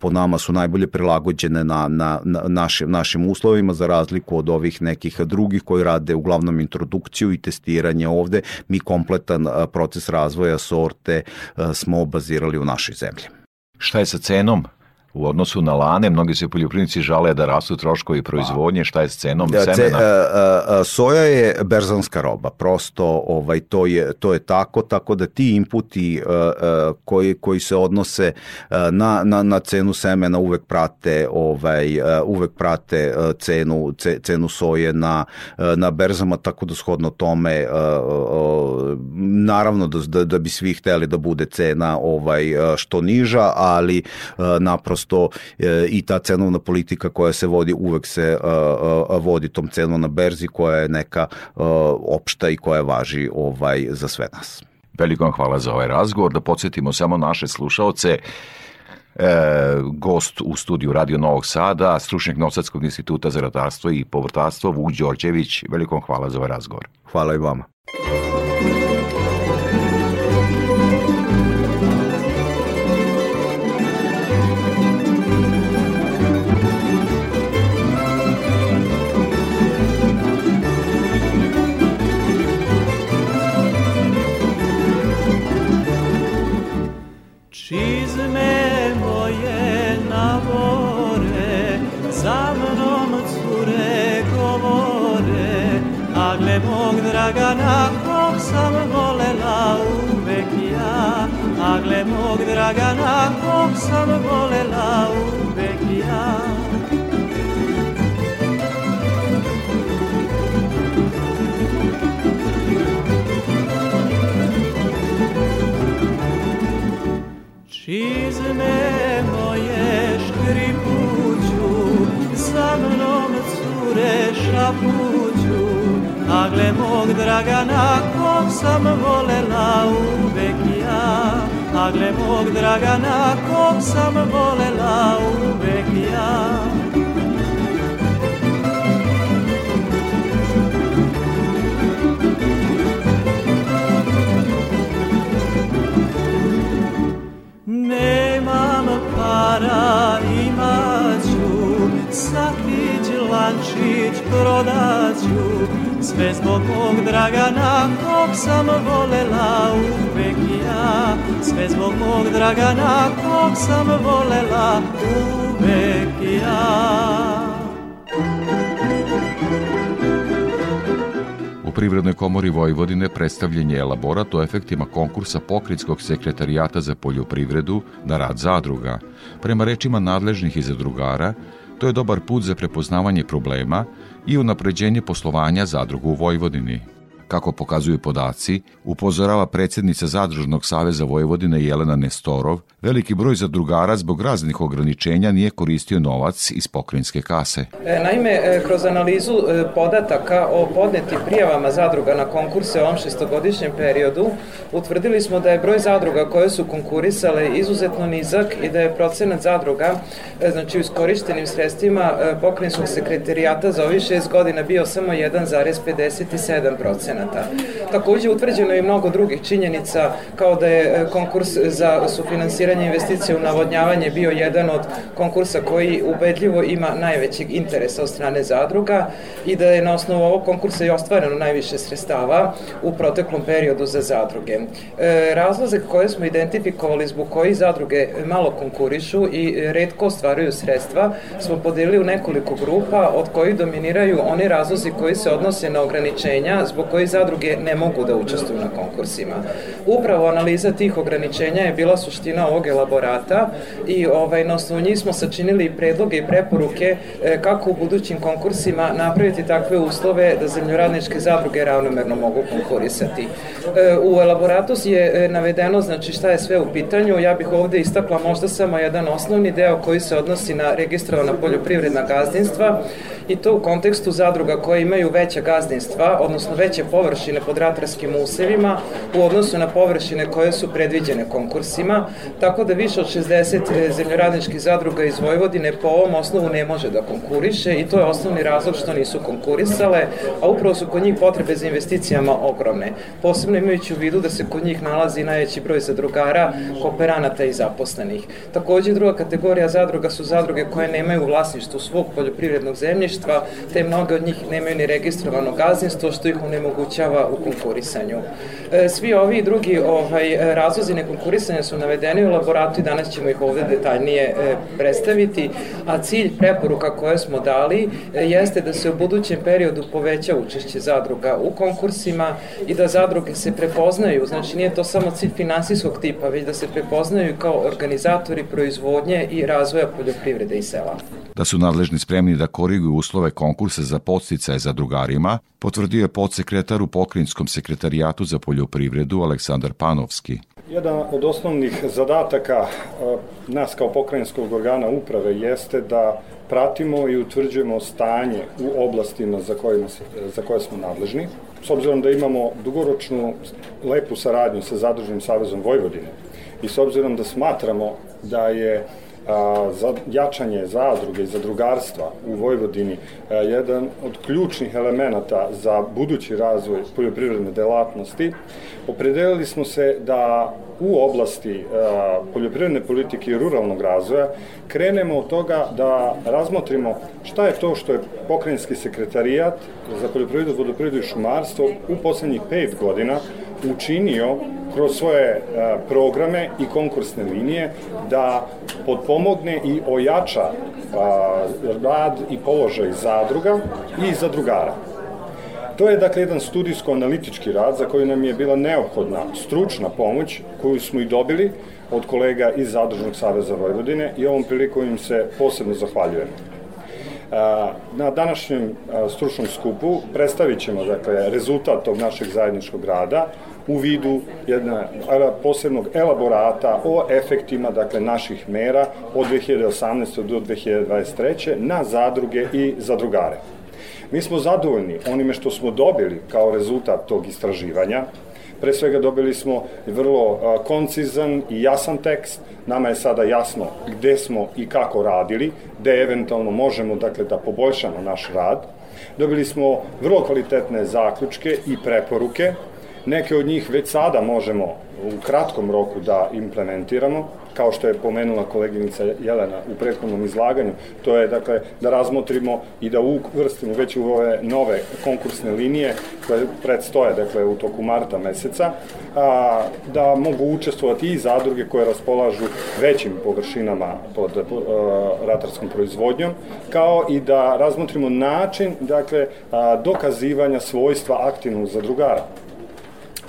po nama su najbolje prilagođene na, na, na našim, našim uslovima, za razliku od ovih nekih drugih koji rade uglavnom introdukciju produkciju i testiranje ovde, mi kompletan proces razvoja sorte smo bazirali u našoj zemlji. Šta je sa cenom? U odnosu na lane, mnogi se poljoprivrednici žale da rastu troškovi proizvodnje, šta je s cenom da, semena? Ce, a, a, soja je berzanska roba, prosto ovaj to je to je tako, tako da ti inputi a, a, koji koji se odnose na, na, na cenu semena uvek prate ovaj uvek prate cenu ce, cenu soje na na berzama tako da shodno tome naravno da, da, da bi svi hteli da bude cena ovaj što niža, ali naprosto prosto e, i ta cenovna politika koja se vodi uvek se vodi tom cenom na berzi koja je neka opšta i koja važi ovaj za sve nas. Veliko vam hvala za ovaj razgovor. Da podsjetimo samo naše slušaoce, e, gost u studiju Radio Novog Sada, stručnjak Nosadskog instituta za radarstvo i povrtarstvo Vuk Đorđević. Veliko vam hvala za ovaj razgovor. Hvala i vama. Dragana kog sam volela uvek ja. A gle mog Dragana kog sam volela uvek ja. Čizme moje škripuću mnom mnom cure šapuću A gle mog Dragana kog sam volela uvek ja. A gle mog Dragana kog sam volela uvek ja. Nemam para, imaću, sakić, lančić, prodaću, sve zbog mog Dragana, kog sam volela uvek ja. Sve zbog mog Dragana, kog sam volela uvek ja. Privrednoj komori Vojvodine predstavljen je elaborat o efektima konkursa Pokritskog sekretarijata za poljoprivredu na rad zadruga. Prema rečima nadležnih i zadrugara, to je dobar put za prepoznavanje problema i unapređenje poslovanja zadruga u Vojvodini. Kako pokazuju podaci, upozorava predsednica Zadružnog saveza Vojvodine Jelena Nestorov, veliki broj zadrugara zbog raznih ograničenja nije koristio novac iz pokrinjske kase. E, naime, e, kroz analizu e, podataka o podnetim prijavama zadruga na konkurse u ovom šestogodišnjem periodu, utvrdili smo da je broj zadruga koje su konkurisale izuzetno nizak i da je procenat zadruga, znači u iskorištenim sredstvima pokrinjskog sekretarijata za ovih šest godina bio samo 1,57 procenata. Takođe, utvrđeno je mnogo drugih činjenica, kao da je konkurs za sufinansiranje investicija u navodnjavanje bio jedan od konkursa koji ubedljivo ima najvećeg interesa od strane zadruga i da je na osnovu ovog konkursa i ostvareno najviše sredstava u proteklom periodu za zadruge. E, razloze koje smo identifikovali zbog koji zadruge malo konkurišu i redko ostvaruju sredstva smo podelili u nekoliko grupa od kojih dominiraju oni razlozi koji se odnose na ograničenja zbog koji zadruge ne mogu da učestvuju na konkursima. Upravo analiza tih ograničenja je bila suština ovog elaborata i ovaj, na osnovu njih smo sačinili predloge i preporuke e, kako u budućim konkursima napraviti takve uslove da zemljoradničke zadruge ravnomerno mogu konkurisati. E, u elaboratu je e, navedeno znači šta je sve u pitanju, ja bih ovde istakla možda samo jedan osnovni deo koji se odnosi na registrovana poljoprivredna gazdinstva i to u kontekstu zadruga koje imaju veća gazdinstva, odnosno veće površine pod ratarskim usevima u odnosu na površine koje su predviđene konkursima, tako da više od 60 e, zemljoradničkih zadruga iz Vojvodine po ovom osnovu ne može da konkuriše i to je osnovni razlog što nisu konkurisale, a upravo su kod njih potrebe za investicijama ogromne. Posebno imajući u vidu da se kod njih nalazi najveći broj zadrugara, kooperanata i zaposlenih. Takođe druga kategorija zadruga su zadruge koje nemaju vlasništvo svog poljoprivrednog zemljišta, te mnoge od njih nemaju ni registrovano gazdinstvo, što ih onemogućava u konkurisanju. E, svi ovi drugi ovaj, razlozi nekonkurisanja su navedeni u laboratu i danas ćemo ih ovde detaljnije e, predstaviti, a cilj preporuka koje smo dali e, jeste da se u budućem periodu poveća učešće zadruga u konkursima i da zadruge se prepoznaju, znači nije to samo cilj finansijskog tipa, već da se prepoznaju kao organizatori proizvodnje i razvoja poljoprivrede i sela. Da su nadležni spremni da koriguju uslove konkursa za podsticaje za drugarima, potvrdio je podsekretar u Pokrinjskom sekretarijatu za poljoprivredu Aleksandar Panovski. Jedan od osnovnih zadataka nas kao pokrajinskog organa uprave jeste da pratimo i utvrđujemo stanje u oblastima za, kojima, za koje smo nadležni. S obzirom da imamo dugoročnu lepu saradnju sa Zadružnim savezom Vojvodine i s obzirom da smatramo da je a, za jačanje zadruge i zadrugarstva u Vojvodini a, jedan od ključnih elemenata za budući razvoj poljoprivredne delatnosti, opredelili smo se da u oblasti a, poljoprivredne politike i ruralnog razvoja krenemo od toga da razmotrimo šta je to što je pokrajinski sekretarijat za poljoprivredu, vodoprivredu i šumarstvo u poslednjih pet godina učinio kroz svoje programe i konkursne linije da potpomogne i ojača rad i položaj zadruga i zadrugara. To je dakle jedan studijsko-analitički rad za koji nam je bila neophodna stručna pomoć koju smo i dobili od kolega iz Zadružnog saveza Vojvodine i ovom prilikom im se posebno zahvaljujemo. Na današnjem stručnom skupu predstavit ćemo dakle, rezultat tog našeg zajedničkog rada u vidu jedna posebnog elaborata o efektima dakle, naših mera od 2018. do 2023. na zadruge i zadrugare. Mi smo zadovoljni onime što smo dobili kao rezultat tog istraživanja, Pre svega dobili smo vrlo koncizan i jasan tekst. Nama je sada jasno gde smo i kako radili, gde eventualno možemo dakle, da poboljšamo naš rad. Dobili smo vrlo kvalitetne zaključke i preporuke. Neke od njih već sada možemo u kratkom roku da implementiramo kao što je pomenula koleginica Jelena u prethodnom izlaganju, to je dakle da razmotrimo i da uvrstimo već u ove nove konkursne linije koje predstoje dakle u toku marta meseca, a, da mogu učestvovati i zadruge koje raspolažu većim površinama pod a, ratarskom proizvodnjom, kao i da razmotrimo način dakle a, dokazivanja svojstva aktivnog zadrugara.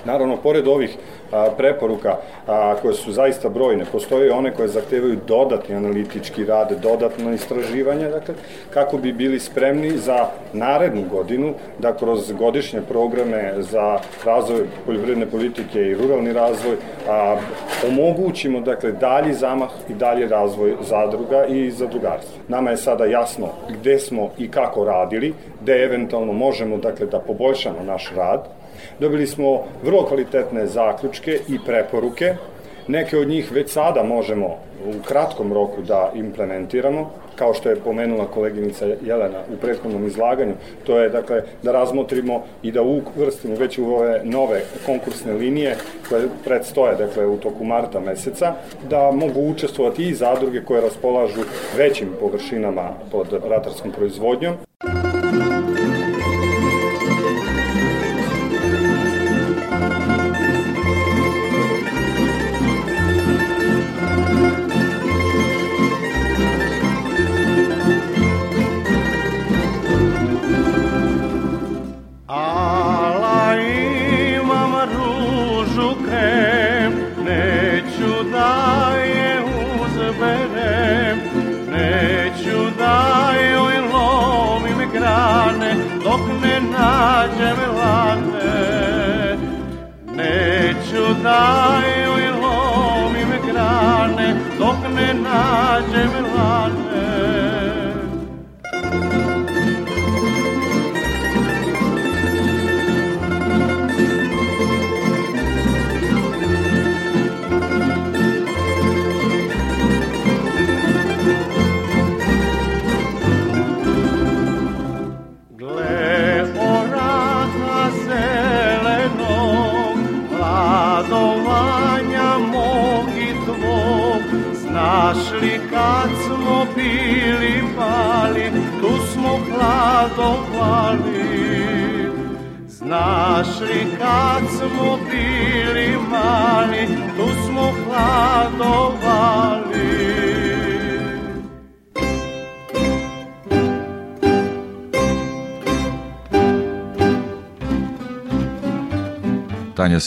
Naravno, pored ovih a, preporuka a, koje su zaista brojne, postoje one koje zahtevaju dodatni analitički rad, dodatno istraživanje, dakle, kako bi bili spremni za narednu godinu da kroz godišnje programe za razvoj poljoprivredne politike i ruralni razvoj a, omogućimo dakle dalji zamah i dalji razvoj zadruga i zadrugarstva. Nama je sada jasno gde smo i kako radili, gde eventualno možemo dakle da poboljšamo naš rad, Dobili smo vrlo kvalitetne zaključke i preporuke. Neke od njih već sada možemo u kratkom roku da implementiramo, kao što je pomenula koleginica Jelena u prethodnom izlaganju, to je dakle da razmotrimo i da uvrstimo već u ove nove konkursne linije koje predstoje dakle u toku marta meseca, da mogu učestvovati i zadruge koje raspolažu većim površinama pod ratarskom proizvodnjom. Neću da joj lomim grane Dok ne nađem lane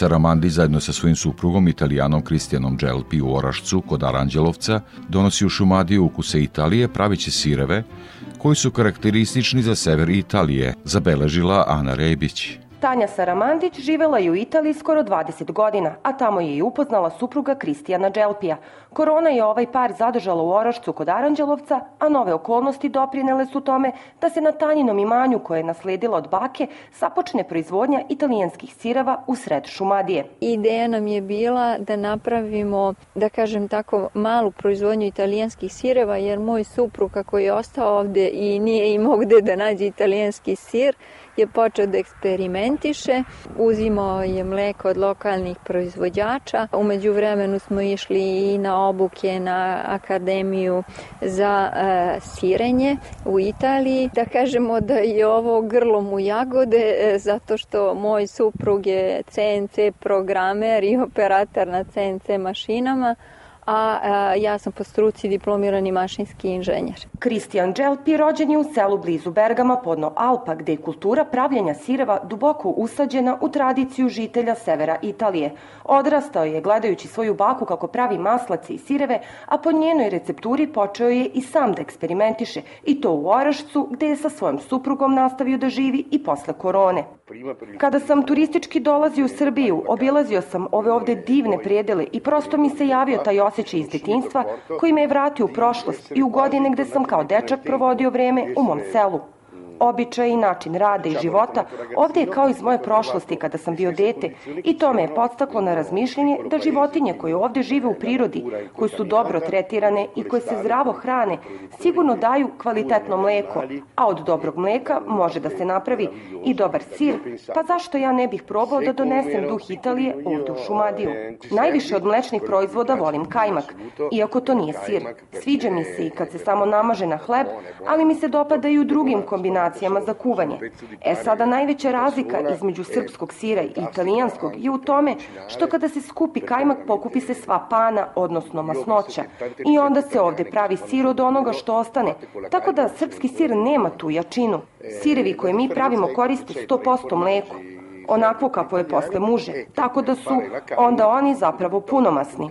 Saramandi zajedno sa svojim suprugom Italijanom Kristijanom Dželpi u Orašcu kod Aranđelovca donosi u Šumadiju ukuse Italije praviće sireve koji su karakteristični za sever Italije, zabeležila Ana Rebić. Tanja Saramandić živela je u Italiji skoro 20 godina, a tamo je i upoznala supruga Kristijana Dželpija. Korona je ovaj par zadržala u Orašcu kod Aranđelovca, a nove okolnosti doprinele su tome da se na Tanjinom imanju koje je nasledila od bake započne proizvodnja italijanskih sireva u sred Šumadije. Ideja nam je bila da napravimo, da kažem tako, malu proizvodnju italijanskih sireva, jer moj suprug kako je ostao ovde i nije imao gde da nađe italijanski sir, je počeo da eksperimentiše, uzimao je mleko od lokalnih proizvođača. Umeđu vremenu smo išli i na obuke na Akademiju za e, sirenje u Italiji. Da kažemo da je ovo grlom u jagode, e, zato što moj suprug je CNC programer i operator na CNC mašinama, a, a ja sam po struci diplomirani mašinski inženjer. Kristijan Dželpi rođen je u selu blizu Bergama podno Alpa, gde je kultura pravljenja sireva duboko usađena u tradiciju žitelja severa Italije. Odrastao je gledajući svoju baku kako pravi maslace i sireve, a po njenoj recepturi počeo je i sam da eksperimentiše, i to u Orašcu, gde je sa svojom suprugom nastavio da živi i posle korone. Kada sam turistički dolazio u Srbiju, obilazio sam ove ovde divne predele i prosto mi se javio taj osjećaj iz detinstva koji me je vratio u prošlost i u godine gde sam kao dečak provodio vreme u mom selu običaj i način rada i života ovde je kao iz moje prošlosti kada sam bio dete i to me je podstaklo na razmišljanje da životinje koje ovde žive u prirodi, koje su dobro tretirane i koje se zdravo hrane, sigurno daju kvalitetno mleko, a od dobrog mleka može da se napravi i dobar sir, pa zašto ja ne bih probao da donesem duh Italije ovde u Šumadiju? Najviše od mlečnih proizvoda volim kajmak, iako to nije sir. Sviđa mi se i kad se samo namaže na hleb, ali mi se dopada i u drugim kombinacijama kombinacijama za kuvanje. E sada najveća razlika između srpskog sira i italijanskog je u tome što kada se skupi kajmak pokupi se sva pana, odnosno masnoća. I onda se ovde pravi sir od onoga što ostane. Tako da srpski sir nema tu jačinu. Sirevi koje mi pravimo koriste 100% mleko onakvo kako je posle muže, tako da su onda oni zapravo punomasni.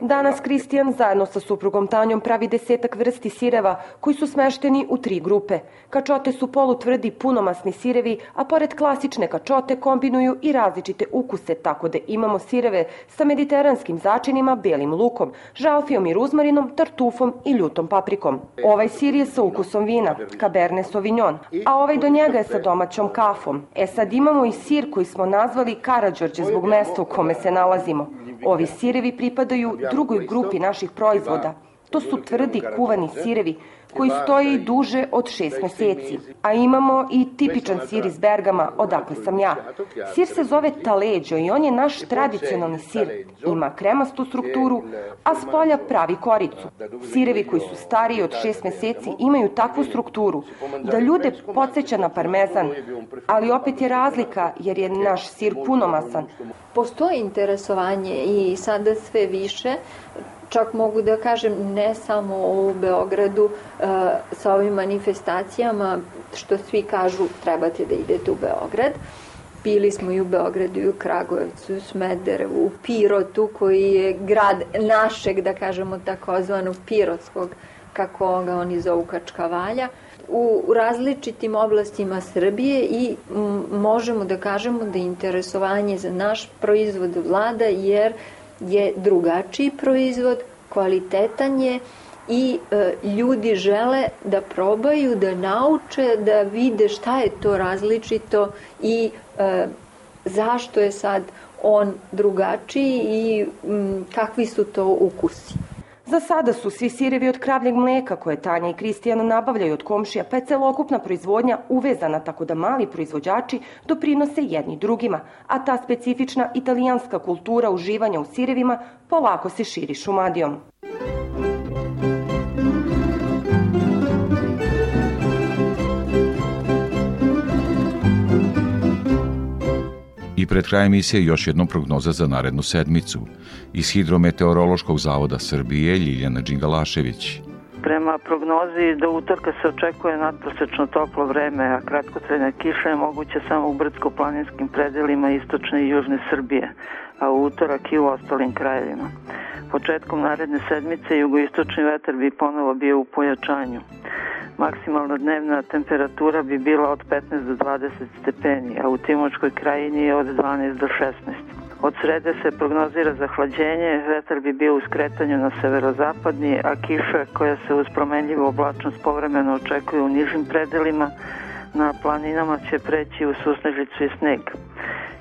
Danas Kristijan zajedno sa suprugom Tanjom pravi desetak vrsti sireva koji su smešteni u tri grupe. Kačote su polutvrdi punomasni sirevi, a pored klasične kačote kombinuju i različite ukuse, tako da imamo sireve sa mediteranskim začinima, belim lukom, žalfijom i ruzmarinom, tartufom i ljutom paprikom. Ovaj sir je sa ukusom vina, Cabernet Sauvignon, a ovaj do njega je sa domaćom kafom. E sad imamo i sir koji smo nazvali Karadžorđe zbog mesta u kome se nalazimo. Ovi sirevi pripadaju drugoj grupi naših proizvoda. To su tvrdi kuvani sirevi koji stoje i duže od šest meseci. A imamo i tipičan sir iz Bergama, odakle sam ja. Sir se zove taleđo i on je naš tradicionalni sir. Ima kremastu strukturu, a s polja pravi koricu. Sirevi koji su stariji od šest meseci imaju takvu strukturu da ljude podsjeća na parmezan, ali opet je razlika jer je naš sir punomasan. Postoji interesovanje i sada sve više čak mogu da kažem ne samo u Beogradu e, sa ovim manifestacijama što svi kažu trebate da idete u Beograd. Bili smo i u Beogradu i u Kragujevcu, u Smederevu, u Pirotu koji je grad našeg, da kažemo takozvanog pirotskog, kako ga oni zovu Kačkavalja, u različitim oblastima Srbije i možemo da kažemo da interesovanje za naš proizvod vlada jer je drugačiji proizvod, kvalitetan je i e, ljudi žele da probaju, da nauče, da vide šta je to različito i e, zašto je sad on drugačiji i m, kakvi su to ukusi. Za sada su svi sirevi od kravljeg mleka koje Tanja i Kristijan nabavljaju od komšija, pa je celokupna proizvodnja uvezana tako da mali proizvođači doprinose jedni drugima, a ta specifična italijanska kultura uživanja u sirevima polako se širi šumadijom. I pred krajem emisije još jednom prognoza za narednu sedmicu. Iz Hidrometeorološkog zavoda Srbije Ljiljana Đingalašević. Prema prognozi do utorka se očekuje nadprosečno toplo vreme, a kratkotrajne kiše je moguće samo u brdsko-planinskim predelima istočne i južne Srbije, a u utorak i u ostalim krajevima. Početkom naredne sedmice jugoistočni vetar bi ponovo bio u pojačanju. Maksimalna dnevna temperatura bi bila od 15 do 20 stepeni, a u Timočkoj krajini je od 12 do 16. Od srede se prognozira zahlađenje, vetar bi bio u skretanju na severozapadni, a kiša koja se uz promenljivu oblačnost povremeno očekuje u nižim predelima, na planinama će preći u susnežicu i sneg.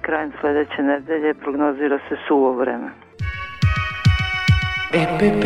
Krajem sledeće nedelje prognozira se suvo vreme. EPP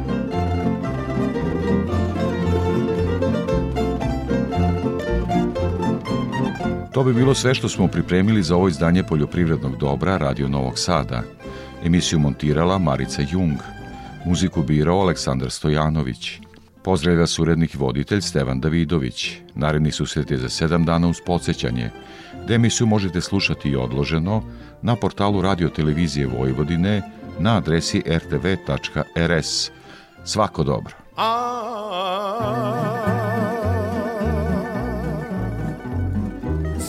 To bi bilo sve što smo pripremili za ovo izdanje poljoprivrednog dobra Radio Novog Sada. Emisiju montirala Marica Jung. Muziku birao Aleksandar Stojanović. Pozdravlja surednik i voditelj Stevan Davidović. Naredni susret je za sedam dana uz podsjećanje, gde možete slušati i odloženo na portalu Radio Televizije Vojvodine na adresi rtv.rs. Svako dobro.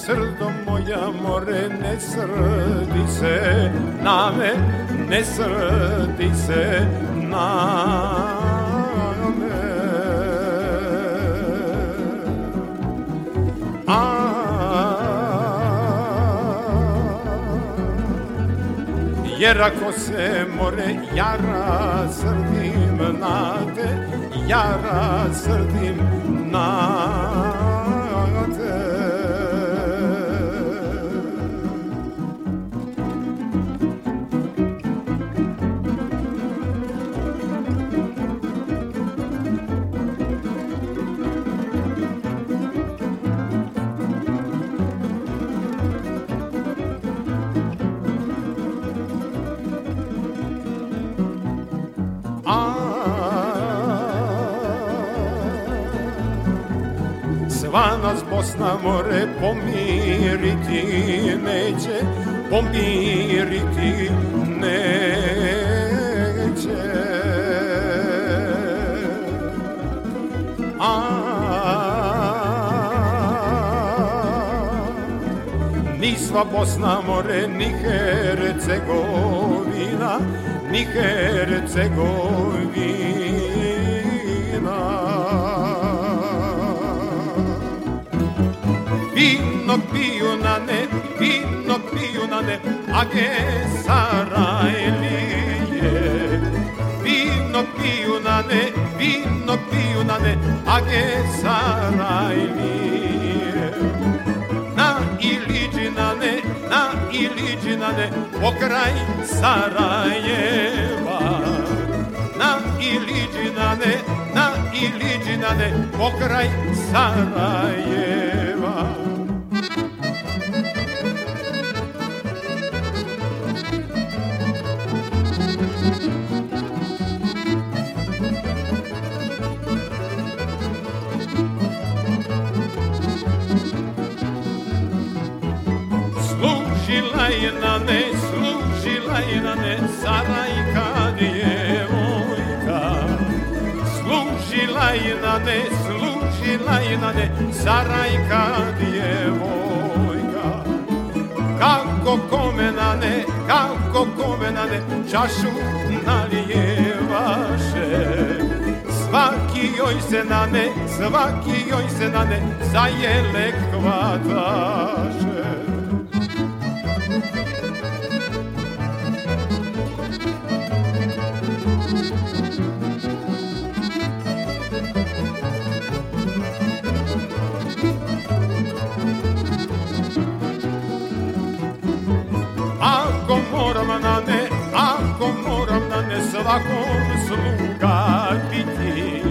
Srdo moja more ne srdi se na me, ne srdi se na Jer ako se more jara srdim na te, jara srdim na te. Nas Bosna more pomiriti neće, pomiriti neće. A, ni sva Bosna more, ni Hercegovina, ni Hercegovina. vino pijunane, vino pijunane, a ge Sarajlije. Vino pijunane, vino pijunane, a ge Sarajlije. Na Iliđinane, na Iliđinane, pokraj Sarajeva. Na Iliđinane, na Iliđinane, pokraj Sarajeva. Služila je na ne, služila je na ne, Sarajka djevojka. Služila je na ne, služila je na ne, Sarajka djevojka. Kako kome na ne, kako kome na ne, čašu nalijevaše. Svaki joj se na ne, svaki joj se na ne, za jelek hvataše. Svakom sluga biti.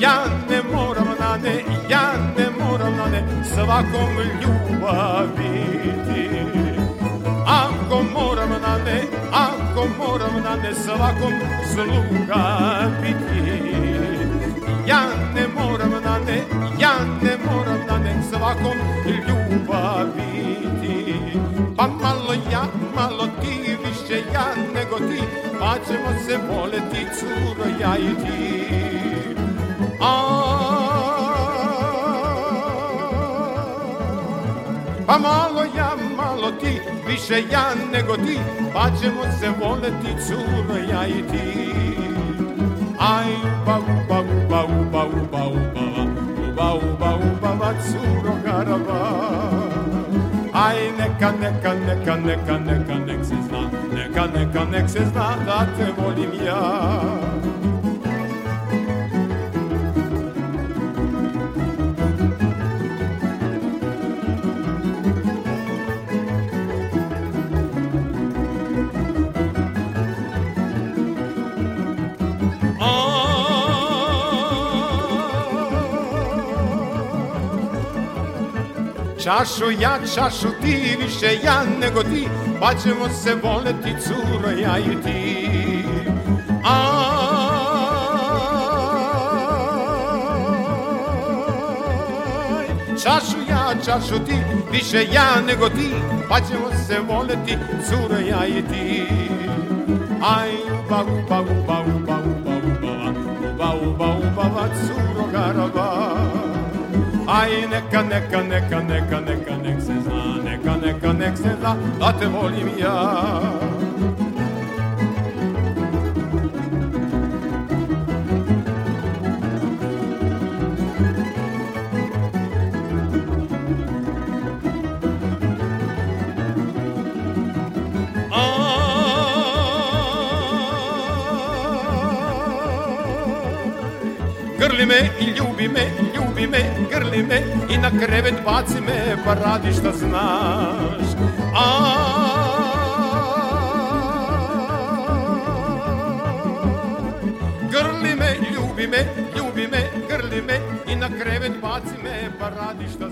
Ja ne moram na ne, ja ne moram na ne svakom ljubav biti. Ako moram na ne, ako moram na ne svakom sluga biti. Ja ne moram na ne, ja ne moram na ne svakom ljubav biti. Pa malo ja, malo ti, više ja nego ti Pa ćemo se voleti, curo, ja i ti. A, Pa malo ja, malo ti, više ja nego ti Pa ćemo se voleti, curo, ja i ti. Aj, uba, uba, uba, uba, uba, uba, uba, uba, uba, uba, curo, garaba Aj, neka, neka, neka, neka, neka, nek se zna, neka, neka, nek se zna da te volim ja. Čašo ja, čašo ti, više ja nego ti, pa ćemo se voleti, curo, ja i ti. Aj, čašu ja, čašu ti, više ja nego ti, pa ćemo se voleti, curo, ja i ti. Aj, uba, uba, uba, uba, uba, uba, uba, uba, uba, uba, curo, garaba. Aj, neka, neka, neka, neka, neka, nek se zna, neka, neka, nek se zna, da te volim ja. Grli me i ljubi me, ljubi me, grli me i na krevet baci me, pa radi šta znaš. Aj, grli me, ljubi me, ljubi me, grli me i na krevet baci me, pa radi šta znaš.